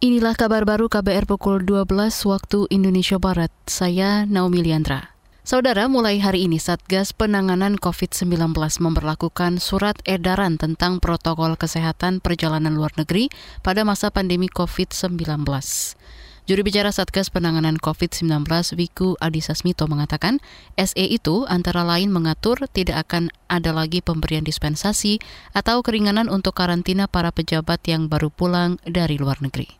Inilah kabar baru KBR pukul 12 waktu Indonesia Barat. Saya Naomi Liandra. Saudara, mulai hari ini Satgas Penanganan COVID-19 memperlakukan surat edaran tentang protokol kesehatan perjalanan luar negeri pada masa pandemi COVID-19. Juru bicara Satgas Penanganan COVID-19 Wiku Adhisa Smito mengatakan, SE itu antara lain mengatur tidak akan ada lagi pemberian dispensasi atau keringanan untuk karantina para pejabat yang baru pulang dari luar negeri.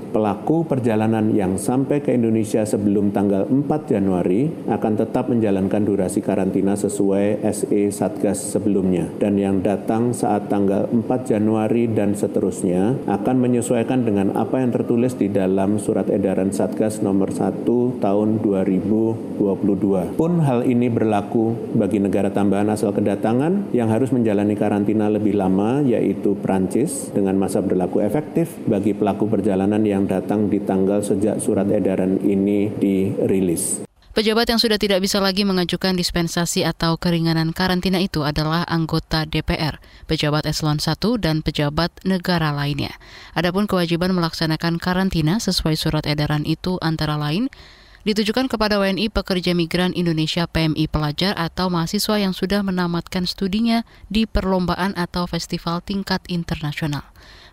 Pelaku perjalanan yang sampai ke Indonesia sebelum tanggal 4 Januari akan tetap menjalankan durasi karantina sesuai SE Satgas sebelumnya dan yang datang saat tanggal 4 Januari dan seterusnya akan menyesuaikan dengan apa yang tertulis di dalam surat edaran Satgas nomor 1 tahun 2022. Pun hal ini berlaku bagi negara tambahan asal kedatangan yang harus menjalani karantina lebih lama yaitu Prancis dengan masa berlaku efektif bagi pelaku perjalanan yang datang di tanggal sejak surat edaran ini dirilis. Pejabat yang sudah tidak bisa lagi mengajukan dispensasi atau keringanan karantina itu adalah anggota DPR, pejabat eselon 1 dan pejabat negara lainnya. Adapun kewajiban melaksanakan karantina sesuai surat edaran itu antara lain ditujukan kepada WNI pekerja migran Indonesia PMI pelajar atau mahasiswa yang sudah menamatkan studinya di perlombaan atau festival tingkat internasional.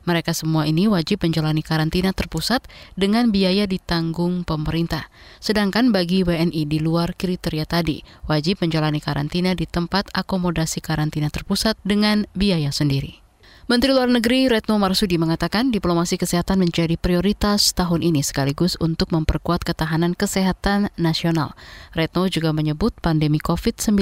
Mereka semua ini wajib menjalani karantina terpusat dengan biaya ditanggung pemerintah. Sedangkan bagi WNI di luar kriteria tadi, wajib menjalani karantina di tempat akomodasi karantina terpusat dengan biaya sendiri. Menteri Luar Negeri Retno Marsudi mengatakan diplomasi kesehatan menjadi prioritas tahun ini sekaligus untuk memperkuat ketahanan kesehatan nasional. Retno juga menyebut pandemi COVID-19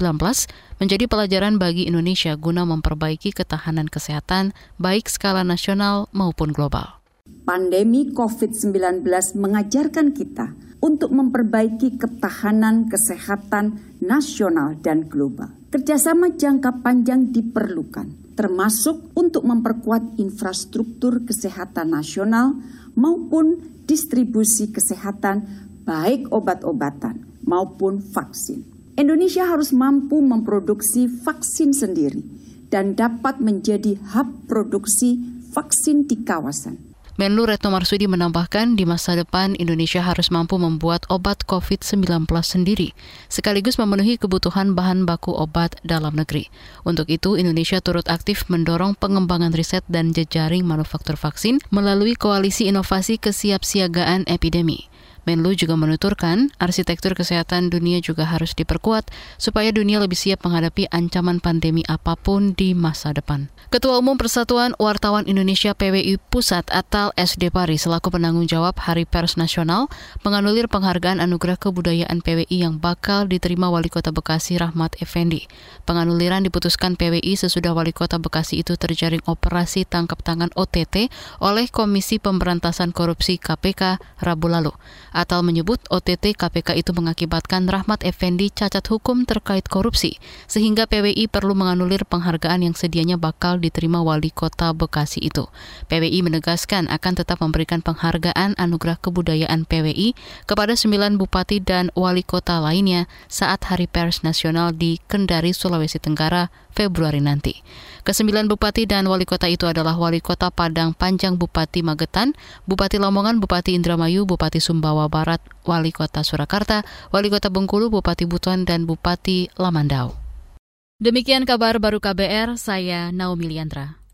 menjadi pelajaran bagi Indonesia guna memperbaiki ketahanan kesehatan baik skala nasional maupun global. Pandemi COVID-19 mengajarkan kita untuk memperbaiki ketahanan kesehatan nasional dan global. Kerjasama jangka panjang diperlukan termasuk untuk memperkuat infrastruktur kesehatan nasional maupun distribusi kesehatan baik obat-obatan maupun vaksin. Indonesia harus mampu memproduksi vaksin sendiri dan dapat menjadi hub produksi vaksin di kawasan. Menlu Retno Marsudi menambahkan di masa depan Indonesia harus mampu membuat obat COVID-19 sendiri, sekaligus memenuhi kebutuhan bahan baku obat dalam negeri. Untuk itu, Indonesia turut aktif mendorong pengembangan riset dan jejaring manufaktur vaksin melalui Koalisi Inovasi Kesiapsiagaan Epidemi. Menlu juga menuturkan, arsitektur kesehatan dunia juga harus diperkuat supaya dunia lebih siap menghadapi ancaman pandemi apa pun di masa depan. Ketua Umum Persatuan Wartawan Indonesia PWI Pusat atau SD Pari selaku penanggung jawab Hari Pers Nasional menganulir penghargaan anugerah kebudayaan PWI yang bakal diterima Wali Kota Bekasi Rahmat Effendi. Penganuliran diputuskan PWI sesudah Wali Kota Bekasi itu terjaring operasi tangkap tangan OTT oleh Komisi Pemberantasan Korupsi KPK Rabu lalu. Atal menyebut OTT KPK itu mengakibatkan Rahmat Effendi cacat hukum terkait korupsi, sehingga PWI perlu menganulir penghargaan yang sedianya bakal diterima wali kota Bekasi itu. PWI menegaskan akan tetap memberikan penghargaan anugerah kebudayaan PWI kepada sembilan bupati dan wali kota lainnya saat Hari Pers Nasional di Kendari, Sulawesi Tenggara, Februari nanti. Kesembilan bupati dan wali kota itu adalah wali kota Padang Panjang Bupati Magetan, Bupati Lamongan, Bupati Indramayu, Bupati Sumbawa Barat, wali kota Surakarta, wali kota Bengkulu, Bupati Butuan, dan Bupati Lamandau. Demikian kabar baru KBR, saya Naomi Liandra.